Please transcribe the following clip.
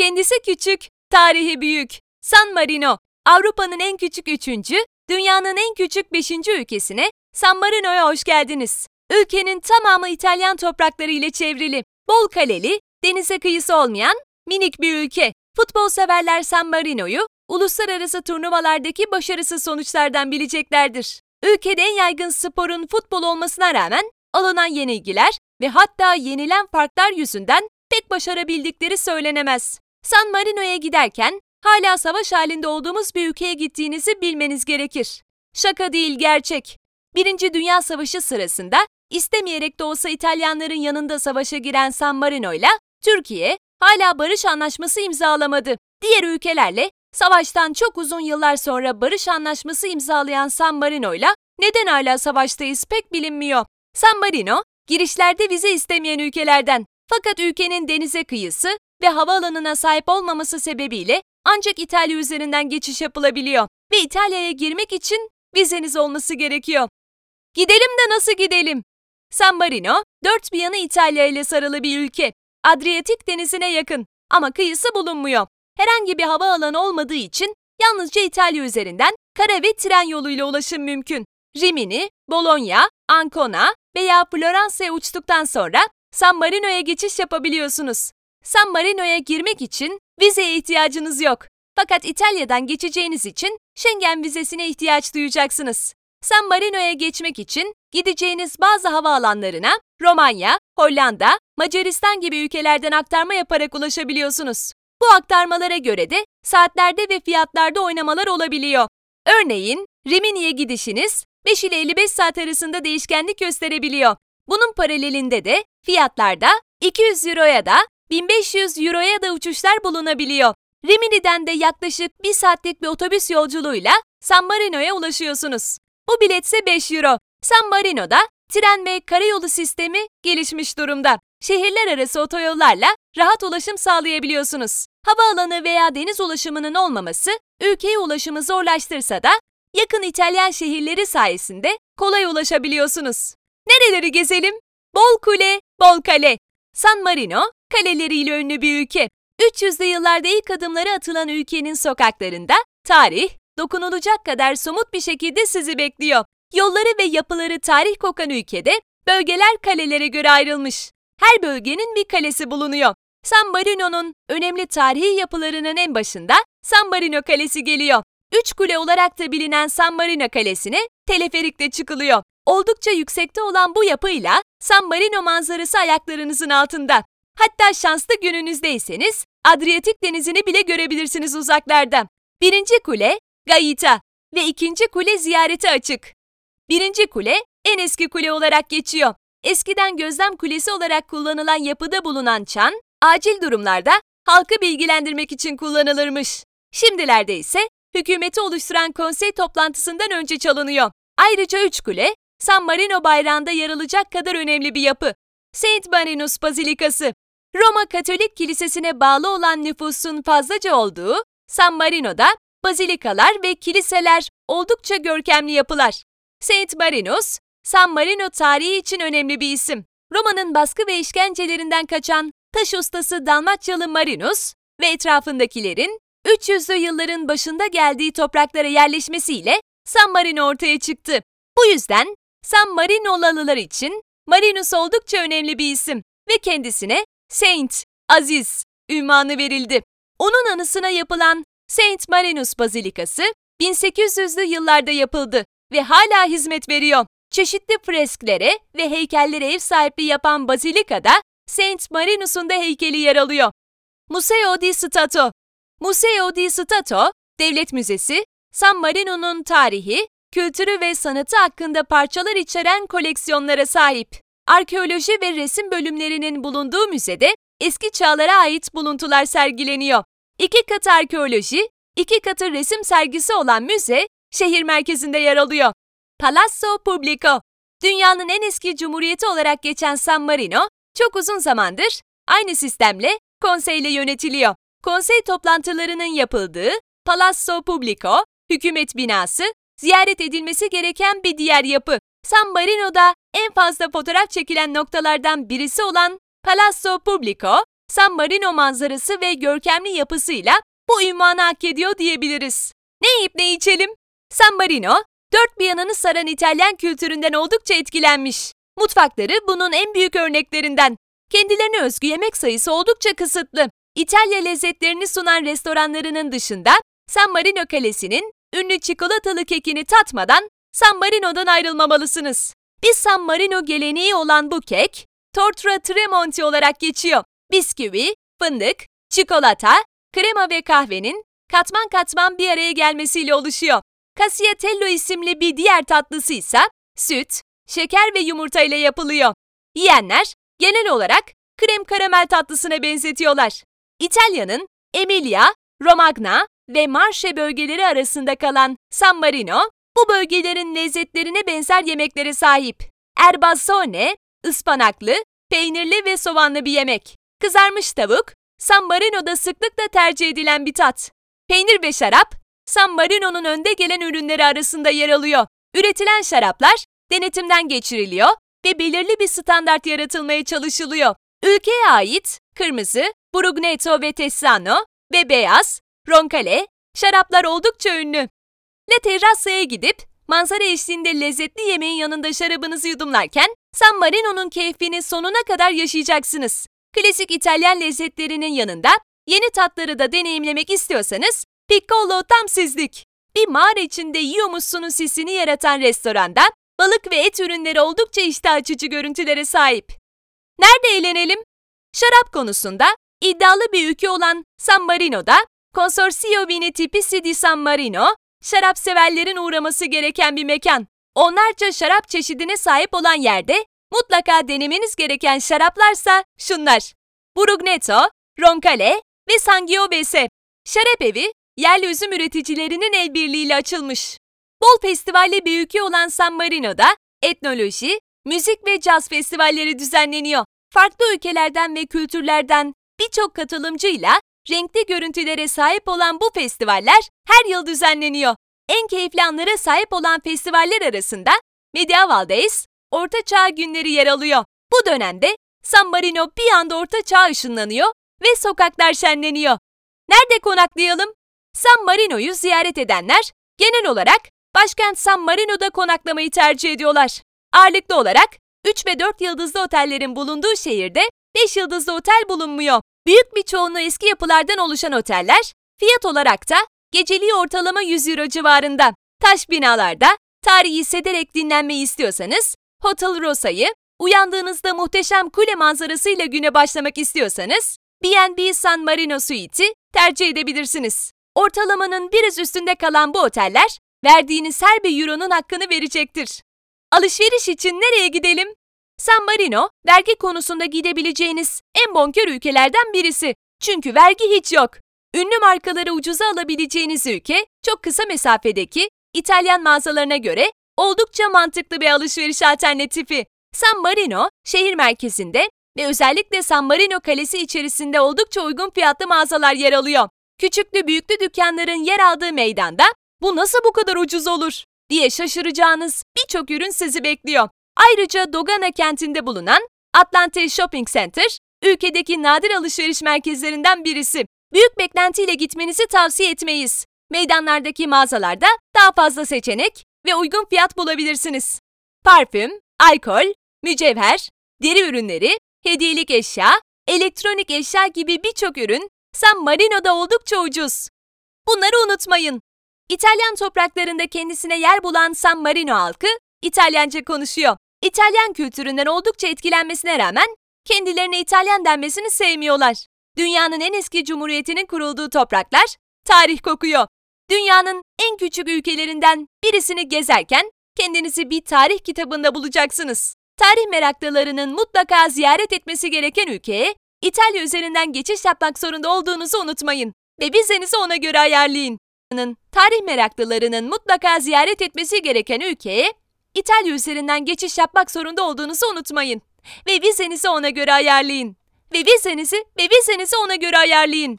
Kendisi küçük, tarihi büyük. San Marino, Avrupa'nın en küçük üçüncü, dünyanın en küçük beşinci ülkesine San Marino'ya hoş geldiniz. Ülkenin tamamı İtalyan toprakları ile çevrili, bol kaleli, denize kıyısı olmayan minik bir ülke. Futbol severler San Marino'yu uluslararası turnuvalardaki başarısız sonuçlardan bileceklerdir. Ülkede en yaygın sporun futbol olmasına rağmen alınan yenilgiler ve hatta yenilen farklar yüzünden pek başarabildikleri söylenemez. San Marino'ya giderken hala savaş halinde olduğumuz bir ülkeye gittiğinizi bilmeniz gerekir. Şaka değil gerçek. Birinci Dünya Savaşı sırasında istemeyerek de olsa İtalyanların yanında savaşa giren San Marino ile Türkiye hala barış anlaşması imzalamadı. Diğer ülkelerle savaştan çok uzun yıllar sonra barış anlaşması imzalayan San Marino ile neden hala savaştayız pek bilinmiyor. San Marino, girişlerde vize istemeyen ülkelerden. Fakat ülkenin denize kıyısı ve havaalanına sahip olmaması sebebiyle ancak İtalya üzerinden geçiş yapılabiliyor ve İtalya'ya girmek için vizeniz olması gerekiyor. Gidelim de nasıl gidelim? San Marino, dört bir yanı İtalya ile sarılı bir ülke. Adriyatik denizine yakın ama kıyısı bulunmuyor. Herhangi bir havaalanı olmadığı için yalnızca İtalya üzerinden kara ve tren yoluyla ulaşım mümkün. Rimini, Bologna, Ancona veya Floransa'ya uçtuktan sonra San Marino'ya geçiş yapabiliyorsunuz. San Marino'ya girmek için vizeye ihtiyacınız yok. Fakat İtalya'dan geçeceğiniz için Schengen vizesine ihtiyaç duyacaksınız. San Marino'ya geçmek için gideceğiniz bazı havaalanlarına Romanya, Hollanda, Macaristan gibi ülkelerden aktarma yaparak ulaşabiliyorsunuz. Bu aktarmalara göre de saatlerde ve fiyatlarda oynamalar olabiliyor. Örneğin Rimini'ye gidişiniz 5 ile 55 saat arasında değişkenlik gösterebiliyor. Bunun paralelinde de fiyatlarda 200 euroya da 1500 euroya da uçuşlar bulunabiliyor. Rimini'den de yaklaşık 1 saatlik bir otobüs yolculuğuyla San Marino'ya ulaşıyorsunuz. Bu biletse 5 euro. San Marino'da tren ve karayolu sistemi gelişmiş durumda. Şehirler arası otoyollarla rahat ulaşım sağlayabiliyorsunuz. Havaalanı veya deniz ulaşımının olmaması ülkeye ulaşımı zorlaştırsa da yakın İtalyan şehirleri sayesinde kolay ulaşabiliyorsunuz. Nereleri gezelim? Bol kule, bol kale. San Marino, kaleleriyle ünlü bir ülke. 300'lü yıllarda ilk adımları atılan ülkenin sokaklarında tarih, dokunulacak kadar somut bir şekilde sizi bekliyor. Yolları ve yapıları tarih kokan ülkede bölgeler kalelere göre ayrılmış. Her bölgenin bir kalesi bulunuyor. San Marino'nun önemli tarihi yapılarının en başında San Marino Kalesi geliyor. Üç kule olarak da bilinen San Marino Kalesi'ne teleferikle çıkılıyor. Oldukça yüksekte olan bu yapıyla San Marino manzarası ayaklarınızın altında. Hatta şanslı gününüzdeyseniz Adriyatik denizini bile görebilirsiniz uzaklarda. Birinci kule Gaita ve ikinci kule ziyarete açık. Birinci kule en eski kule olarak geçiyor. Eskiden gözlem kulesi olarak kullanılan yapıda bulunan çan, acil durumlarda halkı bilgilendirmek için kullanılırmış. Şimdilerde ise hükümeti oluşturan konsey toplantısından önce çalınıyor. Ayrıca üç kule, San Marino bayrağında yer alacak kadar önemli bir yapı. Saint Marinus Bazilikası, Roma Katolik Kilisesi'ne bağlı olan nüfusun fazlaca olduğu San Marino'da bazilikalar ve kiliseler oldukça görkemli yapılar. Saint Marinus, San Marino tarihi için önemli bir isim. Roma'nın baskı ve işkencelerinden kaçan taş ustası Dalmatyalı Marinus ve etrafındakilerin 300'lü yılların başında geldiği topraklara yerleşmesiyle San Marino ortaya çıktı. Bu yüzden San Marinolalılar için Marinus oldukça önemli bir isim ve kendisine Saint, Aziz ünvanı verildi. Onun anısına yapılan Saint Marinus Bazilikası 1800'lü yıllarda yapıldı ve hala hizmet veriyor. Çeşitli fresklere ve heykellere ev sahipliği yapan bazilikada Saint Marinus'un da heykeli yer alıyor. Museo di Stato Museo di Stato, devlet müzesi, San Marino'nun tarihi, kültürü ve sanatı hakkında parçalar içeren koleksiyonlara sahip. Arkeoloji ve resim bölümlerinin bulunduğu müzede eski çağlara ait buluntular sergileniyor. İki katı arkeoloji, iki katı resim sergisi olan müze, şehir merkezinde yer alıyor. Palazzo Pubblico, dünyanın en eski cumhuriyeti olarak geçen San Marino, çok uzun zamandır aynı sistemle konseyle yönetiliyor. Konsey toplantılarının yapıldığı Palazzo Pubblico, hükümet binası, ziyaret edilmesi gereken bir diğer yapı. San Marino'da en fazla fotoğraf çekilen noktalardan birisi olan Palazzo Pubblico, San Marino manzarası ve görkemli yapısıyla bu ünvanı hak ediyor diyebiliriz. Ne yiyip ne içelim? San Marino, dört bir yanını saran İtalyan kültüründen oldukça etkilenmiş. Mutfakları bunun en büyük örneklerinden. Kendilerine özgü yemek sayısı oldukça kısıtlı. İtalya lezzetlerini sunan restoranlarının dışında San Marino Kalesi'nin ünlü çikolatalı kekini tatmadan San Marino'dan ayrılmamalısınız. Bir San Marino geleneği olan bu kek, Tortura Tremonti olarak geçiyor. Bisküvi, fındık, çikolata, krema ve kahvenin katman katman bir araya gelmesiyle oluşuyor. Casiatello isimli bir diğer tatlısı ise süt, şeker ve yumurta ile yapılıyor. Yiyenler genel olarak krem karamel tatlısına benzetiyorlar. İtalya'nın Emilia, Romagna ve Marche bölgeleri arasında kalan San Marino, bu bölgelerin lezzetlerine benzer yemeklere sahip. Erbassone, ıspanaklı, peynirli ve soğanlı bir yemek. Kızarmış tavuk, San Marino'da sıklıkla tercih edilen bir tat. Peynir ve şarap, San Marino'nun önde gelen ürünleri arasında yer alıyor. Üretilen şaraplar denetimden geçiriliyor ve belirli bir standart yaratılmaya çalışılıyor. Ülkeye ait kırmızı, Brugneto ve Tessano ve beyaz, Roncale, şaraplar oldukça ünlü. La Terrazza'ya gidip manzara eşliğinde lezzetli yemeğin yanında şarabınızı yudumlarken San Marino'nun keyfini sonuna kadar yaşayacaksınız. Klasik İtalyan lezzetlerinin yanında yeni tatları da deneyimlemek istiyorsanız Piccolo tam sizlik. Bir mağara içinde yiyormuşsunuz hissini yaratan restoranda balık ve et ürünleri oldukça iştah açıcı görüntülere sahip. Nerede eğlenelim? Şarap konusunda iddialı bir ülke olan San Marino'da Consorzio Vini Tipici di San Marino, şarap severlerin uğraması gereken bir mekan. Onlarca şarap çeşidine sahip olan yerde mutlaka denemeniz gereken şaraplarsa şunlar. Brugneto, Roncale ve Sangiovese. Şarap evi, yerli üzüm üreticilerinin el birliğiyle açılmış. Bol festivalli bir ülke olan San Marino'da etnoloji, müzik ve caz festivalleri düzenleniyor. Farklı ülkelerden ve kültürlerden birçok katılımcıyla renkli görüntülere sahip olan bu festivaller her yıl düzenleniyor. En keyifli anlara sahip olan festivaller arasında Medieval Days, Orta Çağ günleri yer alıyor. Bu dönemde San Marino bir anda Orta Çağ ışınlanıyor ve sokaklar şenleniyor. Nerede konaklayalım? San Marino'yu ziyaret edenler genel olarak başkent San Marino'da konaklamayı tercih ediyorlar. Ağırlıklı olarak 3 ve 4 yıldızlı otellerin bulunduğu şehirde 5 yıldızlı otel bulunmuyor. Büyük bir çoğunluğu eski yapılardan oluşan oteller, fiyat olarak da geceliği ortalama 100 euro civarında. Taş binalarda tarihi hissederek dinlenmeyi istiyorsanız, Hotel Rosa'yı, uyandığınızda muhteşem kule manzarasıyla güne başlamak istiyorsanız, B&B San Marino Suite'i tercih edebilirsiniz. Ortalamanın biraz üstünde kalan bu oteller, verdiğiniz her bir euronun hakkını verecektir. Alışveriş için nereye gidelim? San Marino, vergi konusunda gidebileceğiniz en bonkör ülkelerden birisi. Çünkü vergi hiç yok. Ünlü markaları ucuza alabileceğiniz ülke, çok kısa mesafedeki İtalyan mağazalarına göre oldukça mantıklı bir alışveriş alternatifi. San Marino, şehir merkezinde ve özellikle San Marino Kalesi içerisinde oldukça uygun fiyatlı mağazalar yer alıyor. Küçüklü büyüklü dükkanların yer aldığı meydanda bu nasıl bu kadar ucuz olur diye şaşıracağınız birçok ürün sizi bekliyor. Ayrıca Dogana kentinde bulunan Atlante Shopping Center, ülkedeki nadir alışveriş merkezlerinden birisi. Büyük beklentiyle gitmenizi tavsiye etmeyiz. Meydanlardaki mağazalarda daha fazla seçenek ve uygun fiyat bulabilirsiniz. Parfüm, alkol, mücevher, deri ürünleri, hediyelik eşya, elektronik eşya gibi birçok ürün San Marino'da oldukça ucuz. Bunları unutmayın. İtalyan topraklarında kendisine yer bulan San Marino halkı İtalyanca konuşuyor. İtalyan kültüründen oldukça etkilenmesine rağmen kendilerine İtalyan denmesini sevmiyorlar. Dünyanın en eski cumhuriyetinin kurulduğu topraklar tarih kokuyor. Dünyanın en küçük ülkelerinden birisini gezerken kendinizi bir tarih kitabında bulacaksınız. Tarih meraklılarının mutlaka ziyaret etmesi gereken ülkeye İtalya üzerinden geçiş yapmak zorunda olduğunuzu unutmayın ve vizenizi ona göre ayarlayın. Tarih meraklılarının mutlaka ziyaret etmesi gereken ülkeye İtalya üzerinden geçiş yapmak zorunda olduğunuzu unutmayın. Ve vizenizi ona göre ayarlayın. Ve vizenizi ve vizenizi ona göre ayarlayın.